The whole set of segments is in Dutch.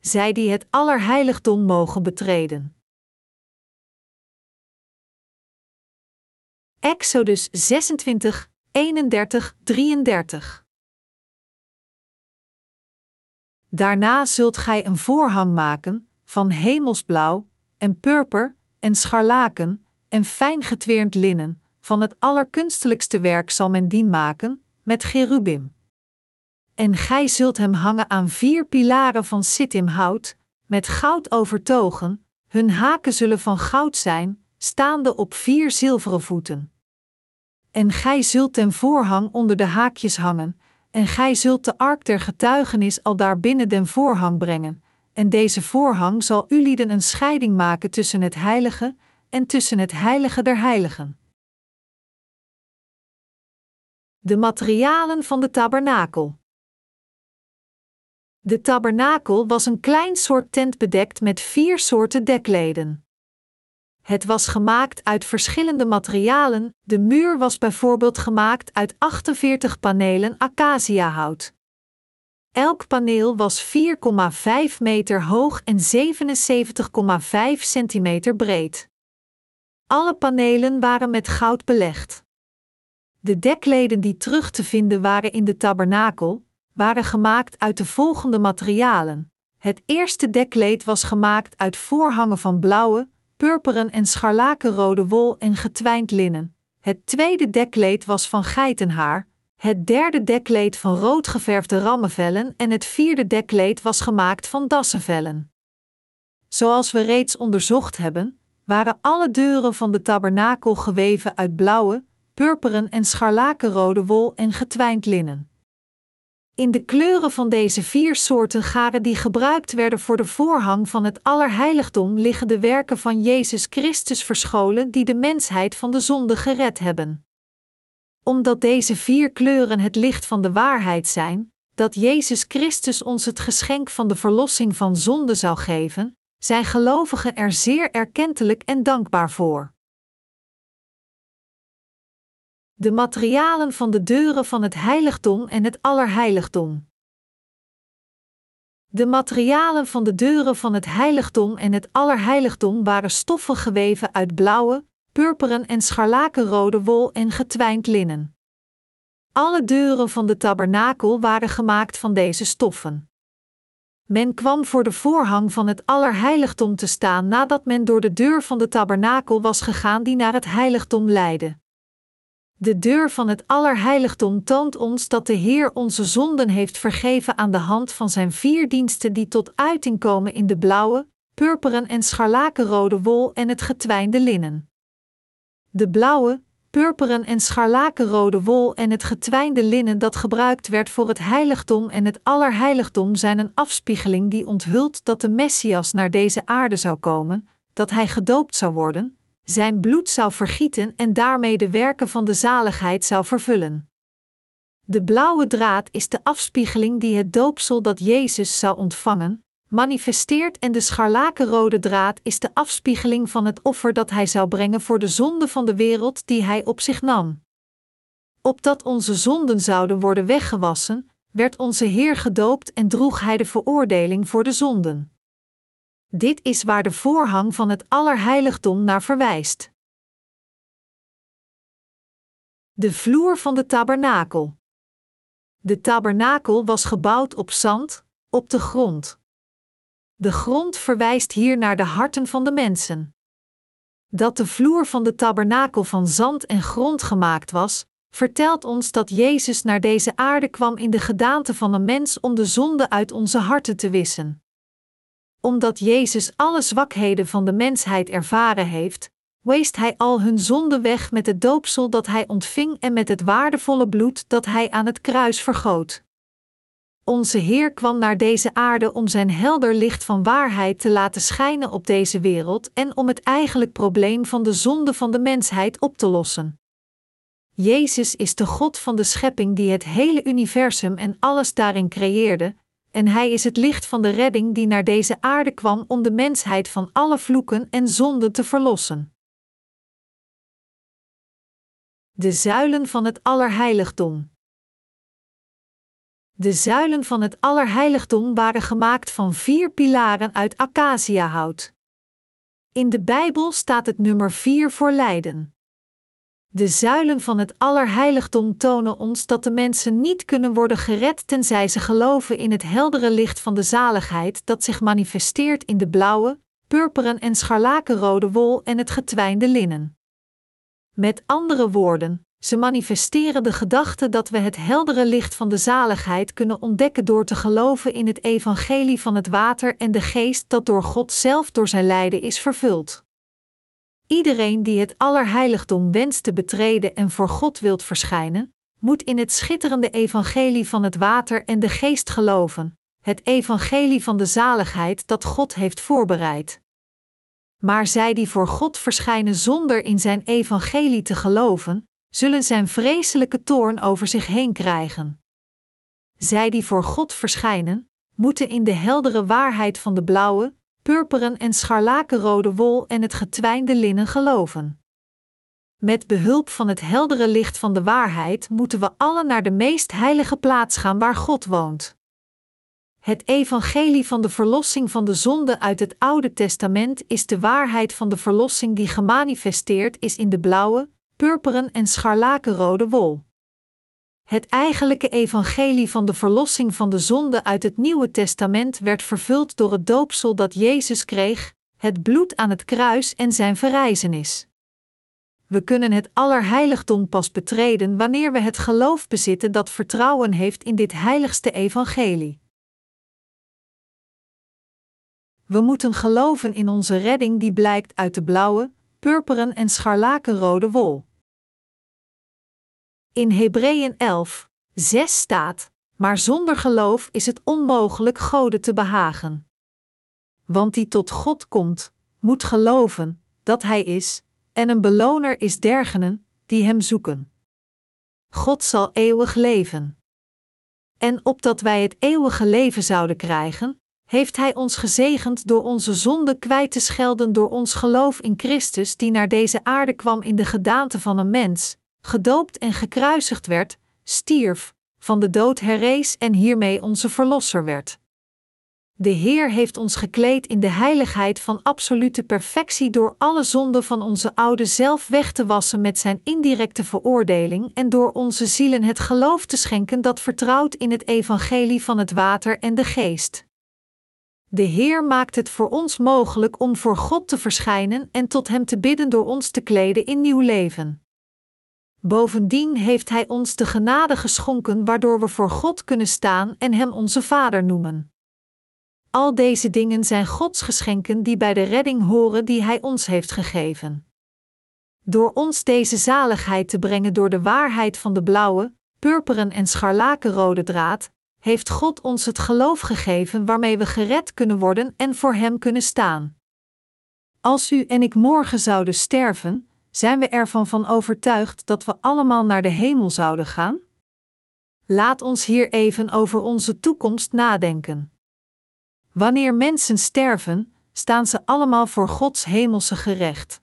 zij die het allerheiligdom mogen betreden. Exodus 26, 31, 33 Daarna zult gij een voorhang maken, van hemelsblauw, en purper, en scharlaken, en fijn getweerd linnen, van het allerkunstelijkste werk zal men dien maken, met gerubim. En gij zult hem hangen aan vier pilaren van sittimhout, met goud overtogen, hun haken zullen van goud zijn, staande op vier zilveren voeten. En gij zult ten voorhang onder de haakjes hangen, en gij zult de ark der getuigenis al daar binnen den voorhang brengen, en deze voorhang zal u lieden een scheiding maken tussen het heilige en tussen het heilige der heiligen. De materialen van de tabernakel. De tabernakel was een klein soort tent bedekt met vier soorten dekleden. Het was gemaakt uit verschillende materialen. De muur was bijvoorbeeld gemaakt uit 48 panelen acaciahout. Elk paneel was 4,5 meter hoog en 77,5 centimeter breed. Alle panelen waren met goud belegd. De dekleden die terug te vinden waren in de tabernakel, waren gemaakt uit de volgende materialen. Het eerste dekleed was gemaakt uit voorhangen van blauwe, purperen en scharlakenrode wol en getwijnd linnen. Het tweede dekleed was van geitenhaar, het derde dekleed van roodgeverfde rammenvellen en het vierde dekleed was gemaakt van dassenvellen. Zoals we reeds onderzocht hebben, waren alle deuren van de tabernakel geweven uit blauwe, purperen en scharlakenrode wol en getwijnd linnen. In de kleuren van deze vier soorten garen die gebruikt werden voor de voorhang van het Allerheiligdom liggen de werken van Jezus Christus verscholen die de mensheid van de zonde gered hebben. Omdat deze vier kleuren het licht van de waarheid zijn, dat Jezus Christus ons het geschenk van de verlossing van zonde zou geven, zijn gelovigen er zeer erkentelijk en dankbaar voor. De materialen van de deuren van het heiligdom en het allerheiligdom. De materialen van de deuren van het heiligdom en het allerheiligdom waren stoffen geweven uit blauwe, purperen en scharlakenrode wol en getwijnd linnen. Alle deuren van de tabernakel waren gemaakt van deze stoffen. Men kwam voor de voorhang van het allerheiligdom te staan nadat men door de deur van de tabernakel was gegaan die naar het heiligdom leidde. De deur van het Allerheiligdom toont ons dat de Heer onze zonden heeft vergeven aan de hand van zijn vier diensten die tot uiting komen in de blauwe, purperen en scharlakenrode wol en het getwijnde linnen. De blauwe, purperen en scharlakenrode wol en het getwijnde linnen dat gebruikt werd voor het heiligdom en het allerheiligdom zijn een afspiegeling die onthult dat de Messias naar deze aarde zou komen, dat hij gedoopt zou worden, zijn bloed zou vergieten en daarmee de werken van de zaligheid zou vervullen. De blauwe draad is de afspiegeling die het doopsel dat Jezus zou ontvangen, manifesteert en de scharlakenrode draad is de afspiegeling van het offer dat hij zou brengen voor de zonde van de wereld die hij op zich nam. Opdat onze zonden zouden worden weggewassen, werd onze Heer gedoopt en droeg hij de veroordeling voor de zonden. Dit is waar de voorhang van het Allerheiligdom naar verwijst. De vloer van de tabernakel. De tabernakel was gebouwd op zand, op de grond. De grond verwijst hier naar de harten van de mensen. Dat de vloer van de tabernakel van zand en grond gemaakt was, vertelt ons dat Jezus naar deze aarde kwam in de gedaante van een mens om de zonde uit onze harten te wissen omdat Jezus alle zwakheden van de mensheid ervaren heeft, weest Hij al hun zonde weg met het doopsel dat Hij ontving en met het waardevolle bloed dat Hij aan het kruis vergoot. Onze Heer kwam naar deze aarde om zijn helder licht van waarheid te laten schijnen op deze wereld en om het eigenlijk probleem van de zonde van de mensheid op te lossen. Jezus is de God van de schepping die het hele universum en alles daarin creëerde, en Hij is het licht van de redding die naar deze aarde kwam om de mensheid van alle vloeken en zonden te verlossen. De zuilen van het Allerheiligdom. De zuilen van het Allerheiligdom waren gemaakt van vier pilaren uit acaciahout. In de Bijbel staat het nummer 4 voor lijden. De zuilen van het Allerheiligdom tonen ons dat de mensen niet kunnen worden gered tenzij ze geloven in het heldere licht van de zaligheid dat zich manifesteert in de blauwe, purperen en scharlakenrode wol en het getwijnde linnen. Met andere woorden, ze manifesteren de gedachte dat we het heldere licht van de zaligheid kunnen ontdekken door te geloven in het evangelie van het water en de geest dat door God zelf door zijn lijden is vervuld. Iedereen die het allerheiligdom wenst te betreden en voor God wilt verschijnen, moet in het schitterende evangelie van het water en de geest geloven, het evangelie van de zaligheid dat God heeft voorbereid. Maar zij die voor God verschijnen zonder in zijn evangelie te geloven, zullen zijn vreselijke toorn over zich heen krijgen. Zij die voor God verschijnen, moeten in de heldere waarheid van de blauwe, purperen en scharlakenrode wol en het getwijnde linnen geloven. Met behulp van het heldere licht van de waarheid moeten we allen naar de meest heilige plaats gaan waar God woont. Het evangelie van de verlossing van de zonde uit het Oude Testament is de waarheid van de verlossing die gemanifesteerd is in de blauwe, purperen en scharlakenrode wol. Het eigenlijke evangelie van de verlossing van de zonde uit het Nieuwe Testament werd vervuld door het doopsel dat Jezus kreeg, het bloed aan het kruis en zijn verrijzenis. We kunnen het allerheiligdom pas betreden wanneer we het geloof bezitten dat vertrouwen heeft in dit heiligste evangelie. We moeten geloven in onze redding die blijkt uit de blauwe, purperen en scharlakenrode wol. In Hebreeën 11, 6 staat: Maar zonder geloof is het onmogelijk Gode te behagen. Want die tot God komt, moet geloven dat Hij is, en een beloner is dergenen die Hem zoeken. God zal eeuwig leven. En opdat wij het eeuwige leven zouden krijgen, heeft Hij ons gezegend door onze zonde kwijt te schelden door ons geloof in Christus, die naar deze aarde kwam in de gedaante van een mens, gedoopt en gekruisigd werd, stierf, van de dood herrees en hiermee onze Verlosser werd. De Heer heeft ons gekleed in de heiligheid van absolute perfectie door alle zonden van onze oude zelf weg te wassen met zijn indirecte veroordeling en door onze zielen het geloof te schenken dat vertrouwt in het evangelie van het water en de geest. De Heer maakt het voor ons mogelijk om voor God te verschijnen en tot Hem te bidden door ons te kleden in nieuw leven. Bovendien heeft Hij ons de genade geschonken waardoor we voor God kunnen staan en Hem onze Vader noemen. Al deze dingen zijn Gods geschenken die bij de redding horen die Hij ons heeft gegeven. Door ons deze zaligheid te brengen door de waarheid van de blauwe, purperen en scharlakenrode draad, heeft God ons het geloof gegeven waarmee we gered kunnen worden en voor Hem kunnen staan. Als u en ik morgen zouden sterven, zijn we ervan van overtuigd dat we allemaal naar de hemel zouden gaan? Laat ons hier even over onze toekomst nadenken. Wanneer mensen sterven, staan ze allemaal voor Gods hemelse gerecht.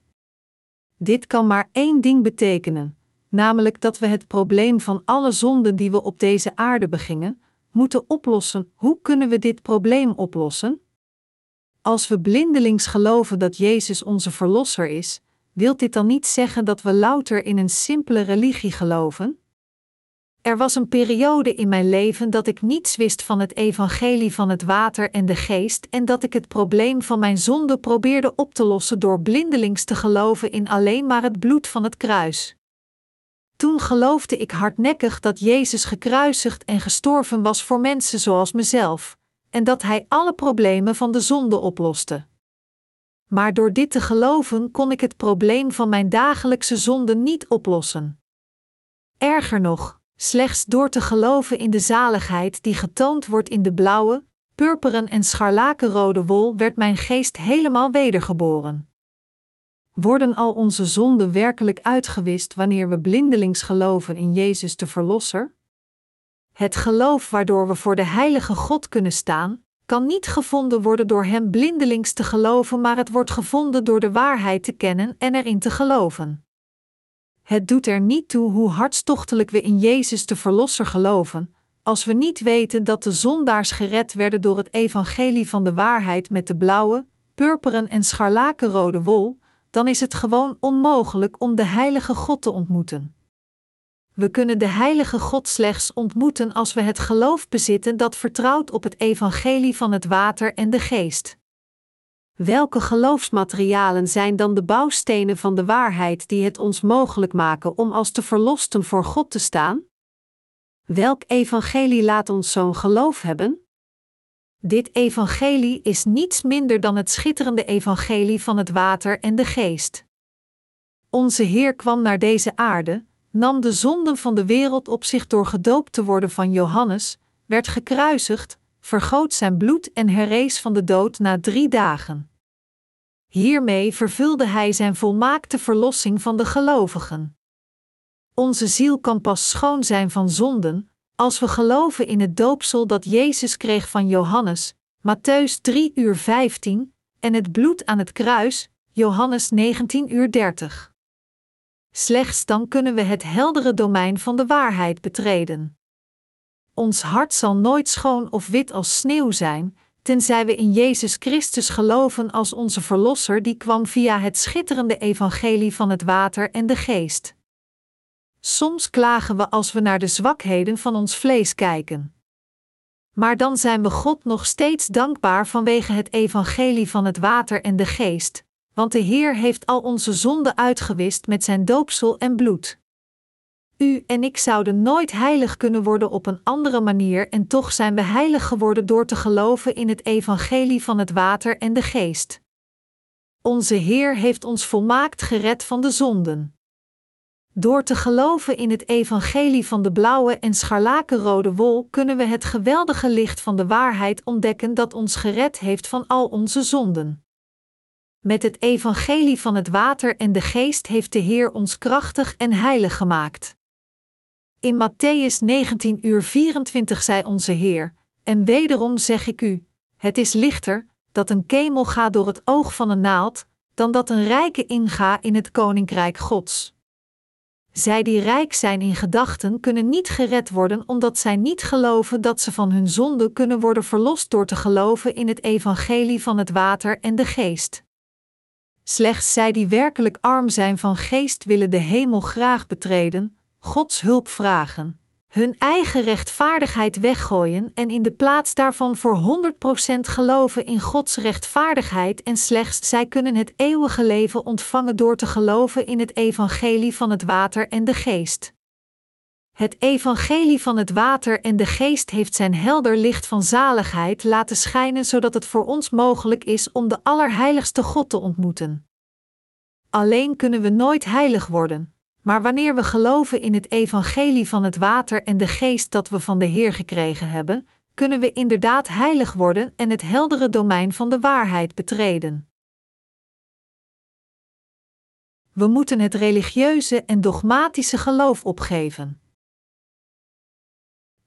Dit kan maar één ding betekenen, namelijk dat we het probleem van alle zonden die we op deze aarde begingen, moeten oplossen. Hoe kunnen we dit probleem oplossen? Als we blindelings geloven dat Jezus onze Verlosser is, wilt dit dan niet zeggen dat we louter in een simpele religie geloven? Er was een periode in mijn leven dat ik niets wist van het evangelie van het water en de geest en dat ik het probleem van mijn zonde probeerde op te lossen door blindelings te geloven in alleen maar het bloed van het kruis. Toen geloofde ik hardnekkig dat Jezus gekruisigd en gestorven was voor mensen zoals mezelf, en dat Hij alle problemen van de zonde oploste. Maar door dit te geloven kon ik het probleem van mijn dagelijkse zonde niet oplossen. Erger nog, slechts door te geloven in de zaligheid die getoond wordt in de blauwe, purperen en scharlakenrode wol werd mijn geest helemaal wedergeboren. Worden al onze zonden werkelijk uitgewist wanneer we blindelings geloven in Jezus de Verlosser? Het geloof waardoor we voor de heilige God kunnen staan, kan niet gevonden worden door hem blindelings te geloven, maar het wordt gevonden door de waarheid te kennen en erin te geloven. Het doet er niet toe hoe hartstochtelijk we in Jezus de Verlosser geloven, als we niet weten dat de zondaars gered werden door het evangelie van de waarheid met de blauwe, purperen en scharlakenrode wol, dan is het gewoon onmogelijk om de heilige God te ontmoeten. We kunnen de heilige God slechts ontmoeten als we het geloof bezitten dat vertrouwt op het evangelie van het water en de geest. Welke geloofsmaterialen zijn dan de bouwstenen van de waarheid die het ons mogelijk maken om als te verlosten voor God te staan? Welk evangelie laat ons zo'n geloof hebben? Dit evangelie is niets minder dan het schitterende evangelie van het water en de geest. Onze Heer kwam naar deze aarde, nam de zonden van de wereld op zich door gedoopt te worden van Johannes, werd gekruisigd, vergoot zijn bloed en herrees van de dood na drie dagen. Hiermee vervulde hij zijn volmaakte verlossing van de gelovigen. Onze ziel kan pas schoon zijn van zonden, als we geloven in het doopsel dat Jezus kreeg van Johannes, Matthäus 3 uur 15, en het bloed aan het kruis, Johannes 19 uur 30. Slechts dan kunnen we het heldere domein van de waarheid betreden. Ons hart zal nooit schoon of wit als sneeuw zijn, tenzij we in Jezus Christus geloven als onze Verlosser die kwam via het schitterende evangelie van het water en de geest. Soms klagen we als we naar de zwakheden van ons vlees kijken. Maar dan zijn we God nog steeds dankbaar vanwege het evangelie van het water en de geest, want de Heer heeft al onze zonden uitgewist met zijn doopsel en bloed. U en ik zouden nooit heilig kunnen worden op een andere manier en toch zijn we heilig geworden door te geloven in het evangelie van het water en de geest. Onze Heer heeft ons volmaakt gered van de zonden. Door te geloven in het evangelie van de blauwe en scharlakenrode wol kunnen we het geweldige licht van de waarheid ontdekken dat ons gered heeft van al onze zonden. Met het evangelie van het water en de geest heeft de Heer ons krachtig en heilig gemaakt. In Matthäus 19 uur 24 zei onze Heer, en wederom zeg ik u, het is lichter dat een kemel gaat door het oog van een naald, dan dat een rijke inga in het koninkrijk Gods. Zij die rijk zijn in gedachten kunnen niet gered worden omdat zij niet geloven dat ze van hun zonde kunnen worden verlost door te geloven in het evangelie van het water en de geest. Slechts zij die werkelijk arm zijn van geest willen de hemel graag betreden, Gods hulp vragen, hun eigen rechtvaardigheid weggooien en in de plaats daarvan voor 100% geloven in Gods rechtvaardigheid en slechts zij kunnen het eeuwige leven ontvangen door te geloven in het evangelie van het water en de geest. Het evangelie van het water en de geest heeft zijn helder licht van zaligheid laten schijnen zodat het voor ons mogelijk is om de allerheiligste God te ontmoeten. Alleen kunnen we nooit heilig worden, maar wanneer we geloven in het evangelie van het water en de geest dat we van de Heer gekregen hebben, kunnen we inderdaad heilig worden en het heldere domein van de waarheid betreden. We moeten het religieuze en dogmatische geloof opgeven.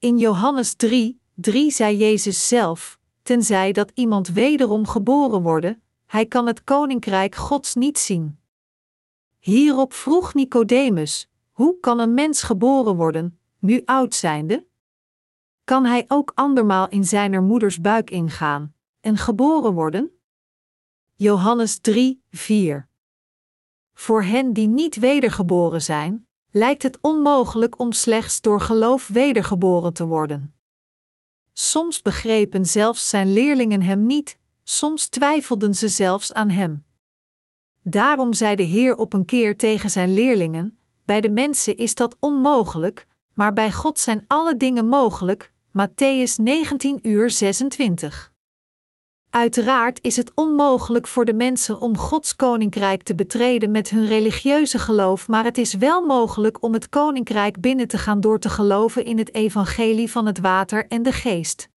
In Johannes 3, 3 zei Jezus zelf: Tenzij dat iemand wederom geboren worden, hij kan het koninkrijk Gods niet zien. Hierop vroeg Nicodemus: Hoe kan een mens geboren worden, nu oud zijnde? Kan hij ook andermaal in zijner moeders buik ingaan en geboren worden? Johannes 3, 4. Voor hen die niet wedergeboren zijn, lijkt het onmogelijk om slechts door geloof wedergeboren te worden. Soms begrepen zelfs zijn leerlingen hem niet, soms twijfelden ze zelfs aan hem. Daarom zei de Heer op een keer tegen zijn leerlingen: Bij de mensen is dat onmogelijk, maar bij God zijn alle dingen mogelijk. Matthäus 19 uur 26. Uiteraard is het onmogelijk voor de mensen om Gods koninkrijk te betreden met hun religieuze geloof, maar het is wel mogelijk om het koninkrijk binnen te gaan door te geloven in het evangelie van het water en de geest.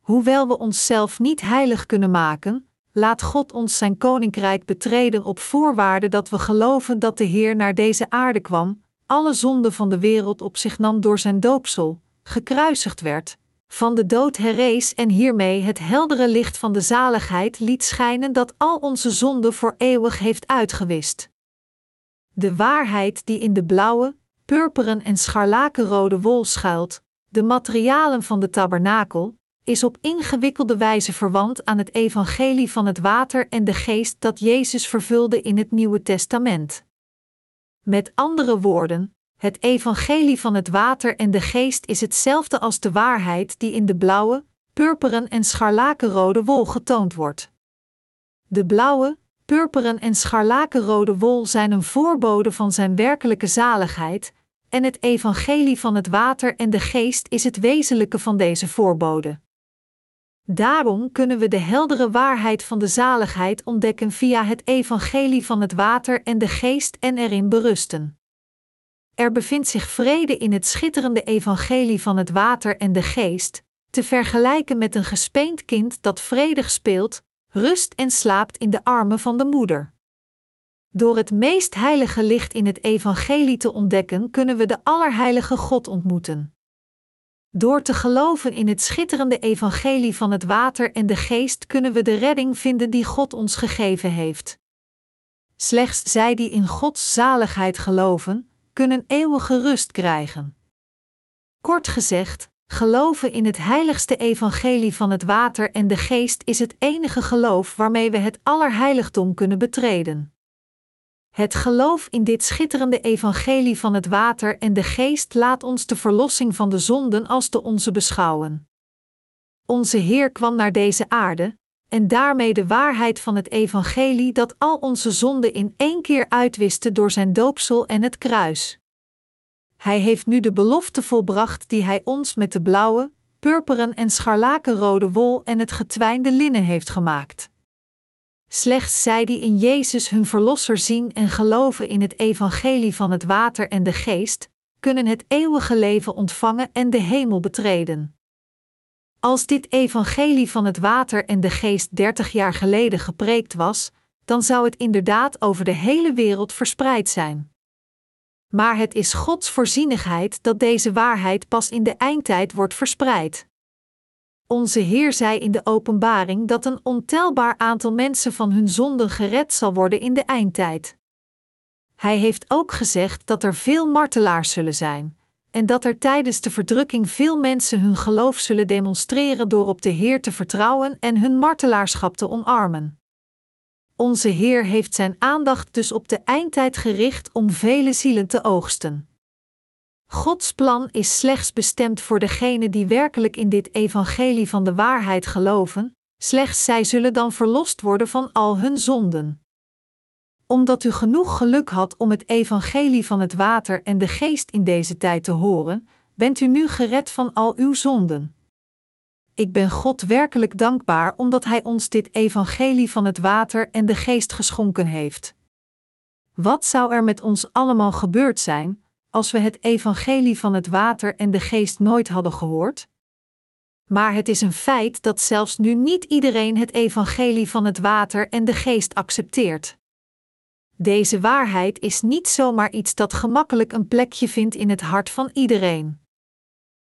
Hoewel we onszelf niet heilig kunnen maken, laat God ons zijn koninkrijk betreden op voorwaarde dat we geloven dat de Heer naar deze aarde kwam, alle zonden van de wereld op zich nam door zijn doopsel, gekruisigd werd, van de dood herrees en hiermee het heldere licht van de zaligheid liet schijnen dat al onze zonden voor eeuwig heeft uitgewist. De waarheid die in de blauwe, purperen en scharlakenrode wol schuilt, de materialen van de tabernakel, is op ingewikkelde wijze verwant aan het evangelie van het water en de geest dat Jezus vervulde in het Nieuwe Testament. Met andere woorden, het evangelie van het water en de geest is hetzelfde als de waarheid die in de blauwe, purperen en scharlakenrode wol getoond wordt. De blauwe, purperen en scharlakenrode wol zijn een voorbode van zijn werkelijke zaligheid, en het evangelie van het water en de geest is het wezenlijke van deze voorbode. Daarom kunnen we de heldere waarheid van de zaligheid ontdekken via het evangelie van het water en de geest en erin berusten. Er bevindt zich vrede in het schitterende evangelie van het water en de geest, te vergelijken met een gespeend kind dat vredig speelt, rust en slaapt in de armen van de moeder. Door het meest heilige licht in het evangelie te ontdekken, kunnen we de Allerheilige God ontmoeten. Door te geloven in het schitterende evangelie van het water en de geest kunnen we de redding vinden die God ons gegeven heeft. Slechts zij die in Gods zaligheid geloven, kunnen eeuwige rust krijgen. Kort gezegd, geloven in het heiligste evangelie van het water en de geest is het enige geloof waarmee we het allerheiligdom kunnen betreden. Het geloof in dit schitterende evangelie van het water en de geest laat ons de verlossing van de zonden als de onze beschouwen. Onze Heer kwam naar deze aarde, en daarmee de waarheid van het evangelie dat al onze zonden in één keer uitwiste door zijn doopsel en het kruis. Hij heeft nu de belofte volbracht die hij ons met de blauwe, purperen en scharlakenrode wol en het getwijnde linnen heeft gemaakt. Slechts zij die in Jezus hun Verlosser zien en geloven in het evangelie van het water en de geest, kunnen het eeuwige leven ontvangen en de hemel betreden. Als dit evangelie van het water en de geest dertig jaar geleden gepreekt was, dan zou het inderdaad over de hele wereld verspreid zijn. Maar het is Gods voorzienigheid dat deze waarheid pas in de eindtijd wordt verspreid. Onze Heer zei in de openbaring dat een ontelbaar aantal mensen van hun zonden gered zal worden in de eindtijd. Hij heeft ook gezegd dat er veel martelaars zullen zijn, en dat er tijdens de verdrukking veel mensen hun geloof zullen demonstreren door op de Heer te vertrouwen en hun martelaarschap te omarmen. Onze Heer heeft zijn aandacht dus op de eindtijd gericht om vele zielen te oogsten. Gods plan is slechts bestemd voor degenen die werkelijk in dit evangelie van de waarheid geloven, slechts zij zullen dan verlost worden van al hun zonden. Omdat u genoeg geluk had om het evangelie van het water en de geest in deze tijd te horen, bent u nu gered van al uw zonden. Ik ben God werkelijk dankbaar omdat Hij ons dit evangelie van het water en de geest geschonken heeft. Wat zou er met ons allemaal gebeurd zijn, als we het evangelie van het water en de geest nooit hadden gehoord? Maar het is een feit dat zelfs nu niet iedereen het evangelie van het water en de geest accepteert. Deze waarheid is niet zomaar iets dat gemakkelijk een plekje vindt in het hart van iedereen.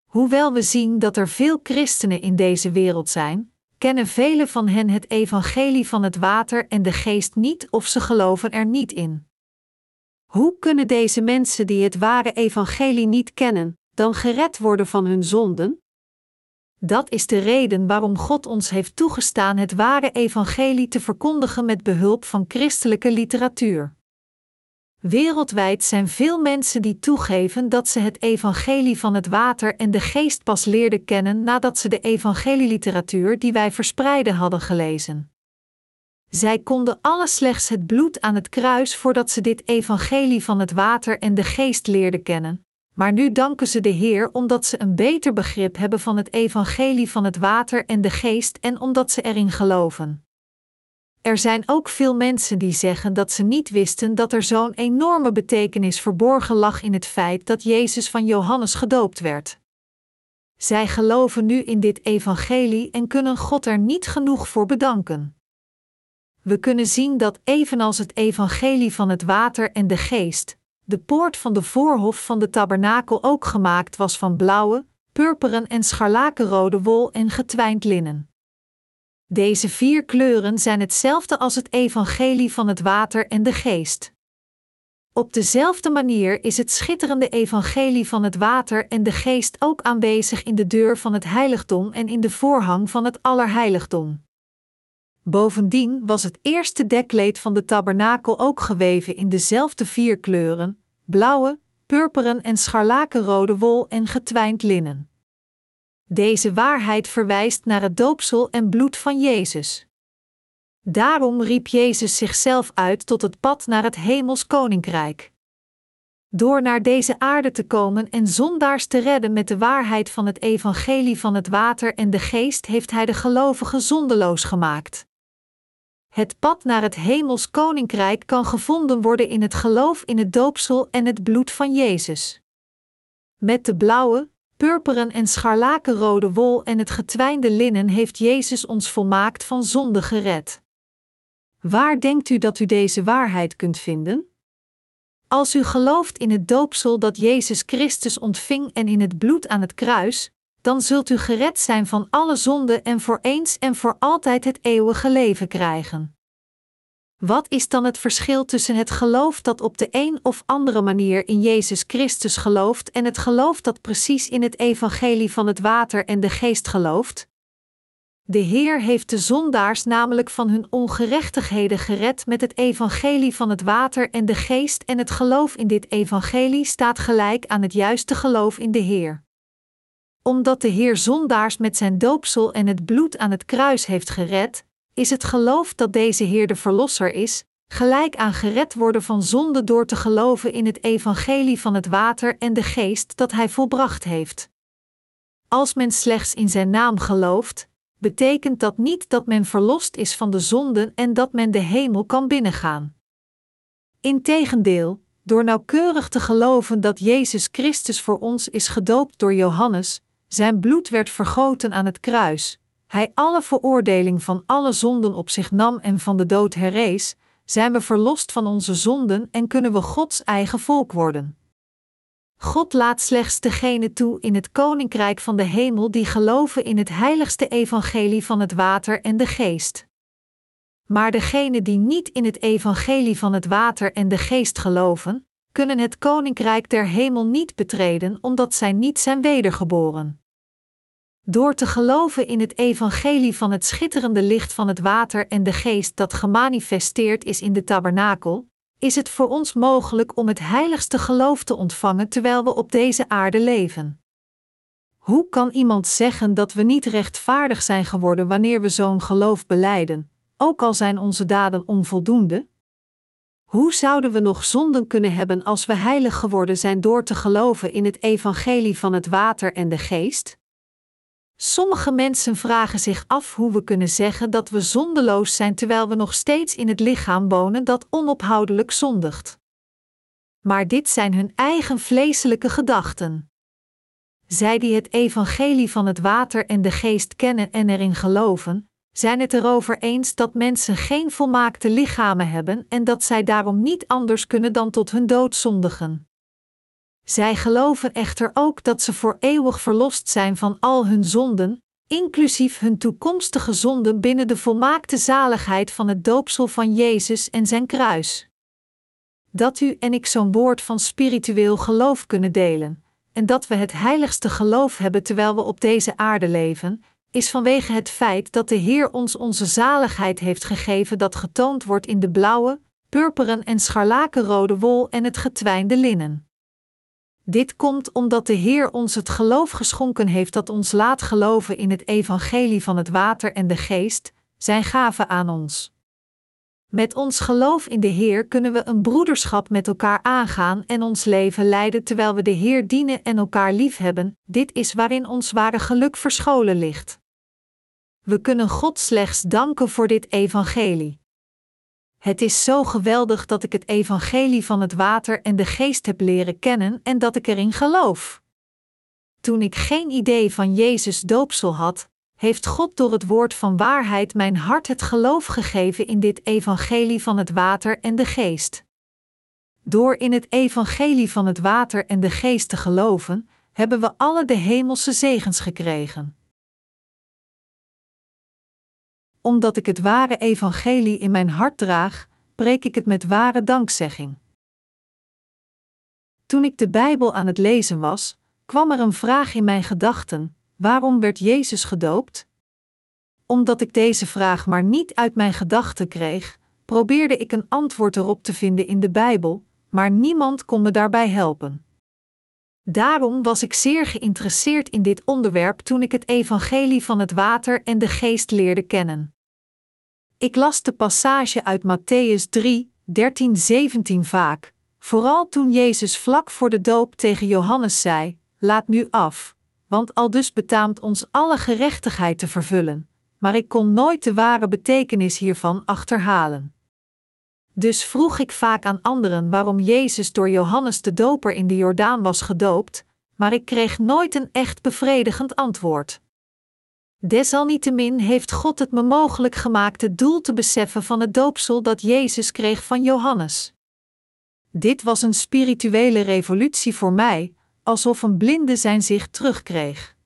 Hoewel we zien dat er veel christenen in deze wereld zijn, kennen velen van hen het evangelie van het water en de geest niet of ze geloven er niet in. Hoe kunnen deze mensen die het ware evangelie niet kennen, dan gered worden van hun zonden? Dat is de reden waarom God ons heeft toegestaan het ware evangelie te verkondigen met behulp van christelijke literatuur. Wereldwijd zijn veel mensen die toegeven dat ze het evangelie van het water en de geest pas leerden kennen nadat ze de evangelieliteratuur die wij verspreiden hadden gelezen. Zij konden alle slechts het bloed aan het kruis voordat ze dit evangelie van het water en de geest leerden kennen. Maar nu danken ze de Heer omdat ze een beter begrip hebben van het evangelie van het water en de geest en omdat ze erin geloven. Er zijn ook veel mensen die zeggen dat ze niet wisten dat er zo'n enorme betekenis verborgen lag in het feit dat Jezus van Johannes gedoopt werd. Zij geloven nu in dit evangelie en kunnen God er niet genoeg voor bedanken. We kunnen zien dat evenals het evangelie van het water en de geest, de poort van de voorhof van de tabernakel ook gemaakt was van blauwe, purperen en scharlakenrode wol en getwijnd linnen. Deze vier kleuren zijn hetzelfde als het evangelie van het water en de geest. Op dezelfde manier is het schitterende evangelie van het water en de geest ook aanwezig in de deur van het heiligdom en in de voorhang van het allerheiligdom. Bovendien was het eerste dekkleed van de tabernakel ook geweven in dezelfde vier kleuren: blauwe, purperen en scharlakenrode wol en getwijnd linnen. Deze waarheid verwijst naar het doopsel en bloed van Jezus. Daarom riep Jezus zichzelf uit tot het pad naar het hemels koninkrijk. Door naar deze aarde te komen en zondaars te redden met de waarheid van het evangelie van het water en de geest, heeft hij de gelovigen zondeloos gemaakt. Het pad naar het hemels koninkrijk kan gevonden worden in het geloof in het doopsel en het bloed van Jezus. Met de blauwe, purperen en scharlakenrode wol en het getwijnde linnen heeft Jezus ons volmaakt van zonde gered. Waar denkt u dat u deze waarheid kunt vinden? Als u gelooft in het doopsel dat Jezus Christus ontving en in het bloed aan het kruis, dan zult u gered zijn van alle zonde en voor eens en voor altijd het eeuwige leven krijgen. Wat is dan het verschil tussen het geloof dat op de een of andere manier in Jezus Christus gelooft en het geloof dat precies in het evangelie van het water en de geest gelooft? De Heer heeft de zondaars namelijk van hun ongerechtigheden gered met het evangelie van het water en de geest en het geloof in dit evangelie staat gelijk aan het juiste geloof in de Heer. Omdat de Heer zondaars met zijn doopsel en het bloed aan het kruis heeft gered, is het geloof dat deze Heer de Verlosser is, gelijk aan gered worden van zonde door te geloven in het evangelie van het water en de geest dat Hij volbracht heeft. Als men slechts in Zijn naam gelooft, betekent dat niet dat men verlost is van de zonden en dat men de hemel kan binnengaan. Integendeel, door nauwkeurig te geloven dat Jezus Christus voor ons is gedoopt door Johannes, zijn bloed werd vergoten aan het kruis, hij alle veroordeling van alle zonden op zich nam en van de dood herrees, zijn we verlost van onze zonden en kunnen we Gods eigen volk worden. God laat slechts degenen toe in het koninkrijk van de hemel die geloven in het heiligste evangelie van het water en de geest. Maar degenen die niet in het evangelie van het water en de geest geloven, kunnen het koninkrijk der hemel niet betreden omdat zij niet zijn wedergeboren. Door te geloven in het evangelie van het schitterende licht van het water en de geest dat gemanifesteerd is in de tabernakel, is het voor ons mogelijk om het heiligste geloof te ontvangen terwijl we op deze aarde leven. Hoe kan iemand zeggen dat we niet rechtvaardig zijn geworden wanneer we zo'n geloof beleiden, ook al zijn onze daden onvoldoende? Hoe zouden we nog zonden kunnen hebben als we heilig geworden zijn door te geloven in het evangelie van het water en de geest? Sommige mensen vragen zich af hoe we kunnen zeggen dat we zondeloos zijn terwijl we nog steeds in het lichaam wonen dat onophoudelijk zondigt. Maar dit zijn hun eigen vleeselijke gedachten. Zij die het evangelie van het water en de geest kennen en erin geloven, zijn het erover eens dat mensen geen volmaakte lichamen hebben en dat zij daarom niet anders kunnen dan tot hun dood zondigen. Zij geloven echter ook dat ze voor eeuwig verlost zijn van al hun zonden, inclusief hun toekomstige zonden binnen de volmaakte zaligheid van het doopsel van Jezus en zijn kruis. Dat u en ik zo'n woord van spiritueel geloof kunnen delen, en dat we het heiligste geloof hebben terwijl we op deze aarde leven, is vanwege het feit dat de Heer ons onze zaligheid heeft gegeven dat getoond wordt in de blauwe, purperen en scharlakenrode wol en het getwijnde linnen. Dit komt omdat de Heer ons het geloof geschonken heeft dat ons laat geloven in het evangelie van het water en de geest, zijn gave aan ons. Met ons geloof in de Heer kunnen we een broederschap met elkaar aangaan en ons leven leiden terwijl we de Heer dienen en elkaar liefhebben. Dit is waarin ons ware geluk verscholen ligt. We kunnen God slechts danken voor dit evangelie. Het is zo geweldig dat ik het evangelie van het water en de geest heb leren kennen en dat ik erin geloof. Toen ik geen idee van Jezus doopsel had, heeft God door het woord van waarheid mijn hart het geloof gegeven in dit evangelie van het water en de geest. Door in het evangelie van het water en de geest te geloven, hebben we alle de hemelse zegens gekregen omdat ik het ware evangelie in mijn hart draag, preek ik het met ware dankzegging. Toen ik de Bijbel aan het lezen was, kwam er een vraag in mijn gedachten: waarom werd Jezus gedoopt? Omdat ik deze vraag maar niet uit mijn gedachten kreeg, probeerde ik een antwoord erop te vinden in de Bijbel, maar niemand kon me daarbij helpen. Daarom was ik zeer geïnteresseerd in dit onderwerp toen ik het evangelie van het water en de geest leerde kennen. Ik las de passage uit Matthäus 3, 13, 17 vaak, vooral toen Jezus vlak voor de doop tegen Johannes zei: Laat nu af, want al dus betaamt ons alle gerechtigheid te vervullen, maar ik kon nooit de ware betekenis hiervan achterhalen. Dus vroeg ik vaak aan anderen waarom Jezus door Johannes de Doper in de Jordaan was gedoopt, maar ik kreeg nooit een echt bevredigend antwoord. Desalniettemin heeft God het me mogelijk gemaakt het doel te beseffen van het doopsel dat Jezus kreeg van Johannes. Dit was een spirituele revolutie voor mij, alsof een blinde zijn zicht terugkreeg.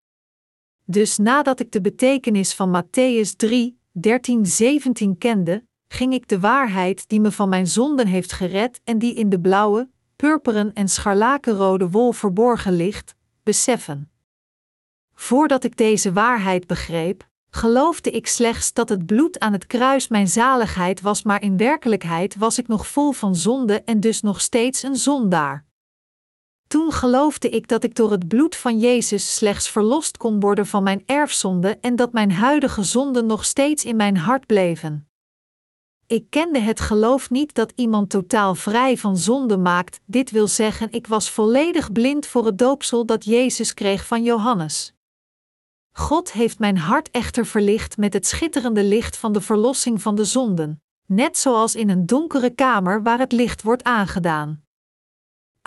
Dus nadat ik de betekenis van Matthäus 3, 13, 17 kende, ging ik de waarheid die me van mijn zonden heeft gered en die in de blauwe, purperen en scharlakenrode wol verborgen ligt, beseffen. Voordat ik deze waarheid begreep, geloofde ik slechts dat het bloed aan het kruis mijn zaligheid was, maar in werkelijkheid was ik nog vol van zonde en dus nog steeds een zondaar. Toen geloofde ik dat ik door het bloed van Jezus slechts verlost kon worden van mijn erfzonde en dat mijn huidige zonden nog steeds in mijn hart bleven. Ik kende het geloof niet dat iemand totaal vrij van zonde maakt, dit wil zeggen, ik was volledig blind voor het doopsel dat Jezus kreeg van Johannes. God heeft mijn hart echter verlicht met het schitterende licht van de verlossing van de zonden, net zoals in een donkere kamer waar het licht wordt aangedaan.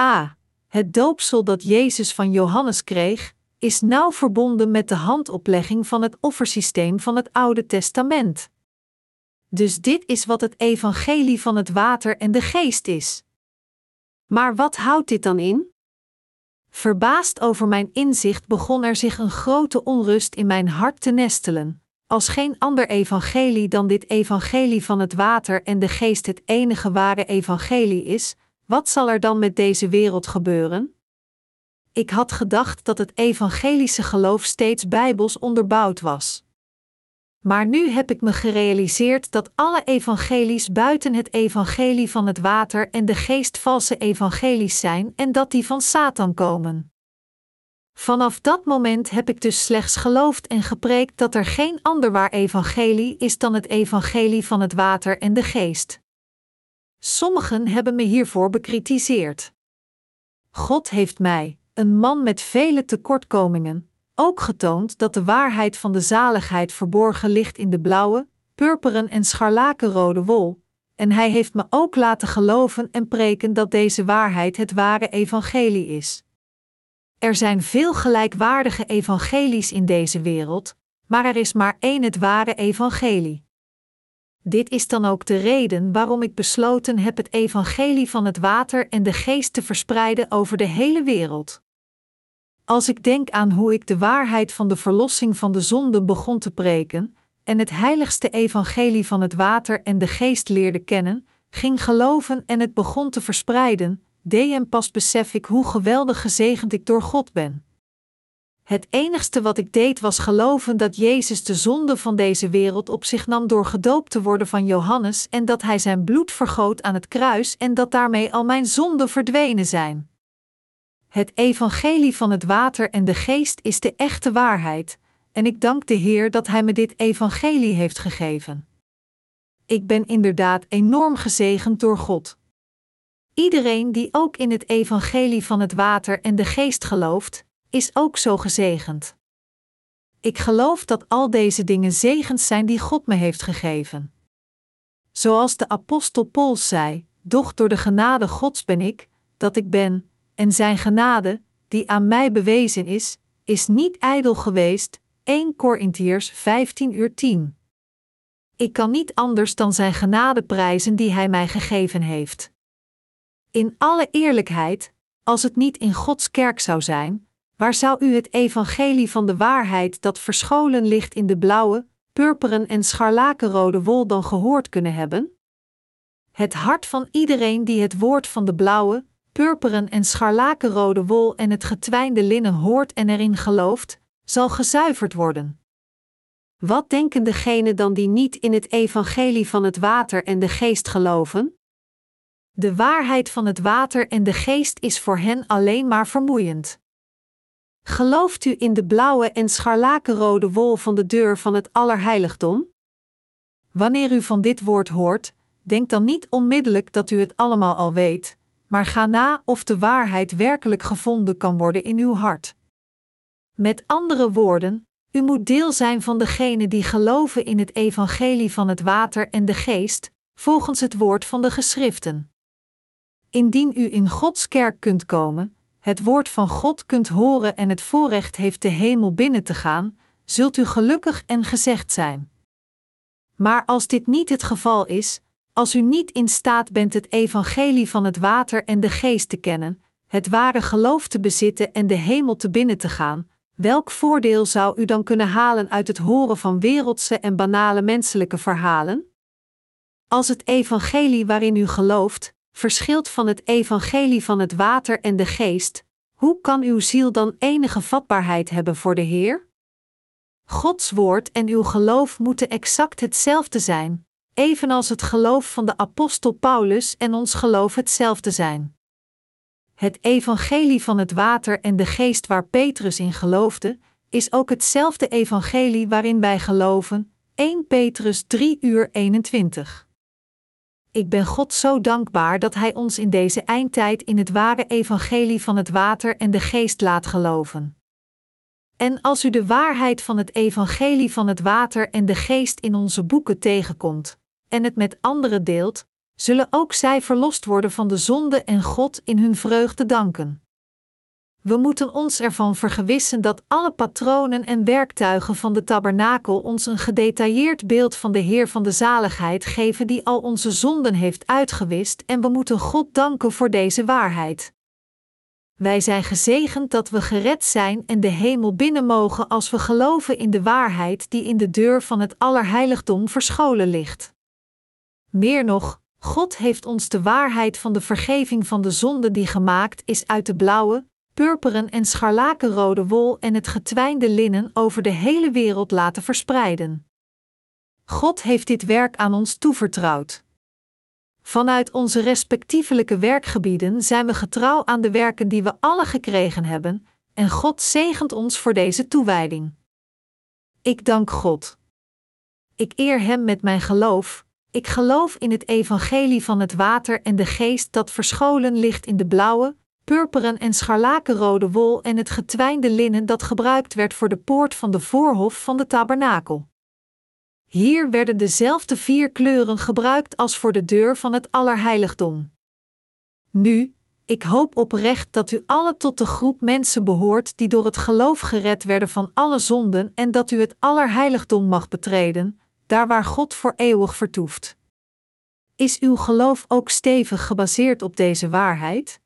A. Het doopsel dat Jezus van Johannes kreeg, is nauw verbonden met de handoplegging van het offersysteem van het Oude Testament. Dus dit is wat het evangelie van het water en de geest is. Maar wat houdt dit dan in? Verbaasd over mijn inzicht begon er zich een grote onrust in mijn hart te nestelen. Als geen ander evangelie dan dit evangelie van het water en de geest het enige ware evangelie is, wat zal er dan met deze wereld gebeuren? Ik had gedacht dat het evangelische geloof steeds bijbels onderbouwd was. Maar nu heb ik me gerealiseerd dat alle evangelies buiten het evangelie van het water en de geest valse evangelies zijn en dat die van Satan komen. Vanaf dat moment heb ik dus slechts geloofd en gepreekt dat er geen ander waar evangelie is dan het evangelie van het water en de geest. Sommigen hebben me hiervoor bekritiseerd. God heeft mij, een man met vele tekortkomingen, ook getoond dat de waarheid van de zaligheid verborgen ligt in de blauwe, purperen en scharlakenrode wol, en hij heeft me ook laten geloven en preken dat deze waarheid het ware evangelie is. Er zijn veel gelijkwaardige evangelies in deze wereld, maar er is maar één het ware evangelie. Dit is dan ook de reden waarom ik besloten heb het evangelie van het water en de geest te verspreiden over de hele wereld. Als ik denk aan hoe ik de waarheid van de verlossing van de zonden begon te preken, en het heiligste evangelie van het water en de geest leerde kennen, ging geloven en het begon te verspreiden, deed en pas besef ik hoe geweldig gezegend ik door God ben. Het enigste wat ik deed was geloven dat Jezus de zonde van deze wereld op zich nam door gedoopt te worden van Johannes en dat hij zijn bloed vergoot aan het kruis en dat daarmee al mijn zonden verdwenen zijn. Het evangelie van het water en de geest is de echte waarheid, en ik dank de Heer dat Hij me dit evangelie heeft gegeven. Ik ben inderdaad enorm gezegend door God. Iedereen die ook in het evangelie van het water en de geest gelooft, is ook zo gezegend. Ik geloof dat al deze dingen zegens zijn die God me heeft gegeven. Zoals de apostel Paul zei: Doch door de genade Gods ben ik, dat ik ben, en zijn genade, die aan mij bewezen is, is niet ijdel geweest. 1 Korintiërs 15 uur 10. Ik kan niet anders dan zijn genade prijzen die hij mij gegeven heeft. In alle eerlijkheid, als het niet in Gods kerk zou zijn, waar zou u het evangelie van de waarheid dat verscholen ligt in de blauwe, purperen en scharlakenrode wol dan gehoord kunnen hebben? Het hart van iedereen die het woord van de blauwe, purperen en scharlakenrode wol en het getwijnde linnen hoort en erin gelooft, zal gezuiverd worden. Wat denken degenen dan die niet in het evangelie van het water en de geest geloven? De waarheid van het water en de geest is voor hen alleen maar vermoeiend. Gelooft u in de blauwe en scharlakenrode wol van de deur van het Allerheiligdom? Wanneer u van dit woord hoort, denk dan niet onmiddellijk dat u het allemaal al weet, maar ga na of de waarheid werkelijk gevonden kan worden in uw hart. Met andere woorden, u moet deel zijn van degenen die geloven in het evangelie van het water en de geest, volgens het woord van de geschriften. Indien u in Gods kerk kunt komen, het woord van God kunt horen en het voorrecht heeft de hemel binnen te gaan, zult u gelukkig en gezegd zijn. Maar als dit niet het geval is, als u niet in staat bent het evangelie van het water en de geest te kennen, het ware geloof te bezitten en de hemel te binnen te gaan, welk voordeel zou u dan kunnen halen uit het horen van wereldse en banale menselijke verhalen? Als het evangelie waarin u gelooft, verschilt van het evangelie van het water en de geest, hoe kan uw ziel dan enige vatbaarheid hebben voor de Heer? Gods woord en uw geloof moeten exact hetzelfde zijn, evenals het geloof van de apostel Paulus en ons geloof hetzelfde zijn. Het evangelie van het water en de geest waar Petrus in geloofde, is ook hetzelfde evangelie waarin wij geloven, 1 Petrus 3 uur 21. Ik ben God zo dankbaar dat Hij ons in deze eindtijd in het ware evangelie van het water en de geest laat geloven. En als u de waarheid van het evangelie van het water en de geest in onze boeken tegenkomt, en het met anderen deelt, zullen ook zij verlost worden van de zonde en God in hun vreugde danken. We moeten ons ervan vergewissen dat alle patronen en werktuigen van de tabernakel ons een gedetailleerd beeld van de Heer van de zaligheid geven die al onze zonden heeft uitgewist en we moeten God danken voor deze waarheid. Wij zijn gezegend dat we gered zijn en de hemel binnen mogen als we geloven in de waarheid die in de deur van het Allerheiligdom verscholen ligt. Meer nog, God heeft ons de waarheid van de vergeving van de zonde die gemaakt is uit de blauwe, purperen en scharlakenrode wol en het getwijnde linnen over de hele wereld laten verspreiden. God heeft dit werk aan ons toevertrouwd. Vanuit onze respectievelijke werkgebieden zijn we getrouw aan de werken die we alle gekregen hebben, en God zegent ons voor deze toewijding. Ik dank God. Ik eer Hem met mijn geloof, ik geloof in het evangelie van het water en de geest dat verscholen ligt in de blauwe, purperen en scharlakenrode wol en het getwijnde linnen dat gebruikt werd voor de poort van de voorhof van de tabernakel. Hier werden dezelfde vier kleuren gebruikt als voor de deur van het Allerheiligdom. Nu, ik hoop oprecht dat u alle tot de groep mensen behoort die door het geloof gered werden van alle zonden en dat u het Allerheiligdom mag betreden, daar waar God voor eeuwig vertoeft. Is uw geloof ook stevig gebaseerd op deze waarheid?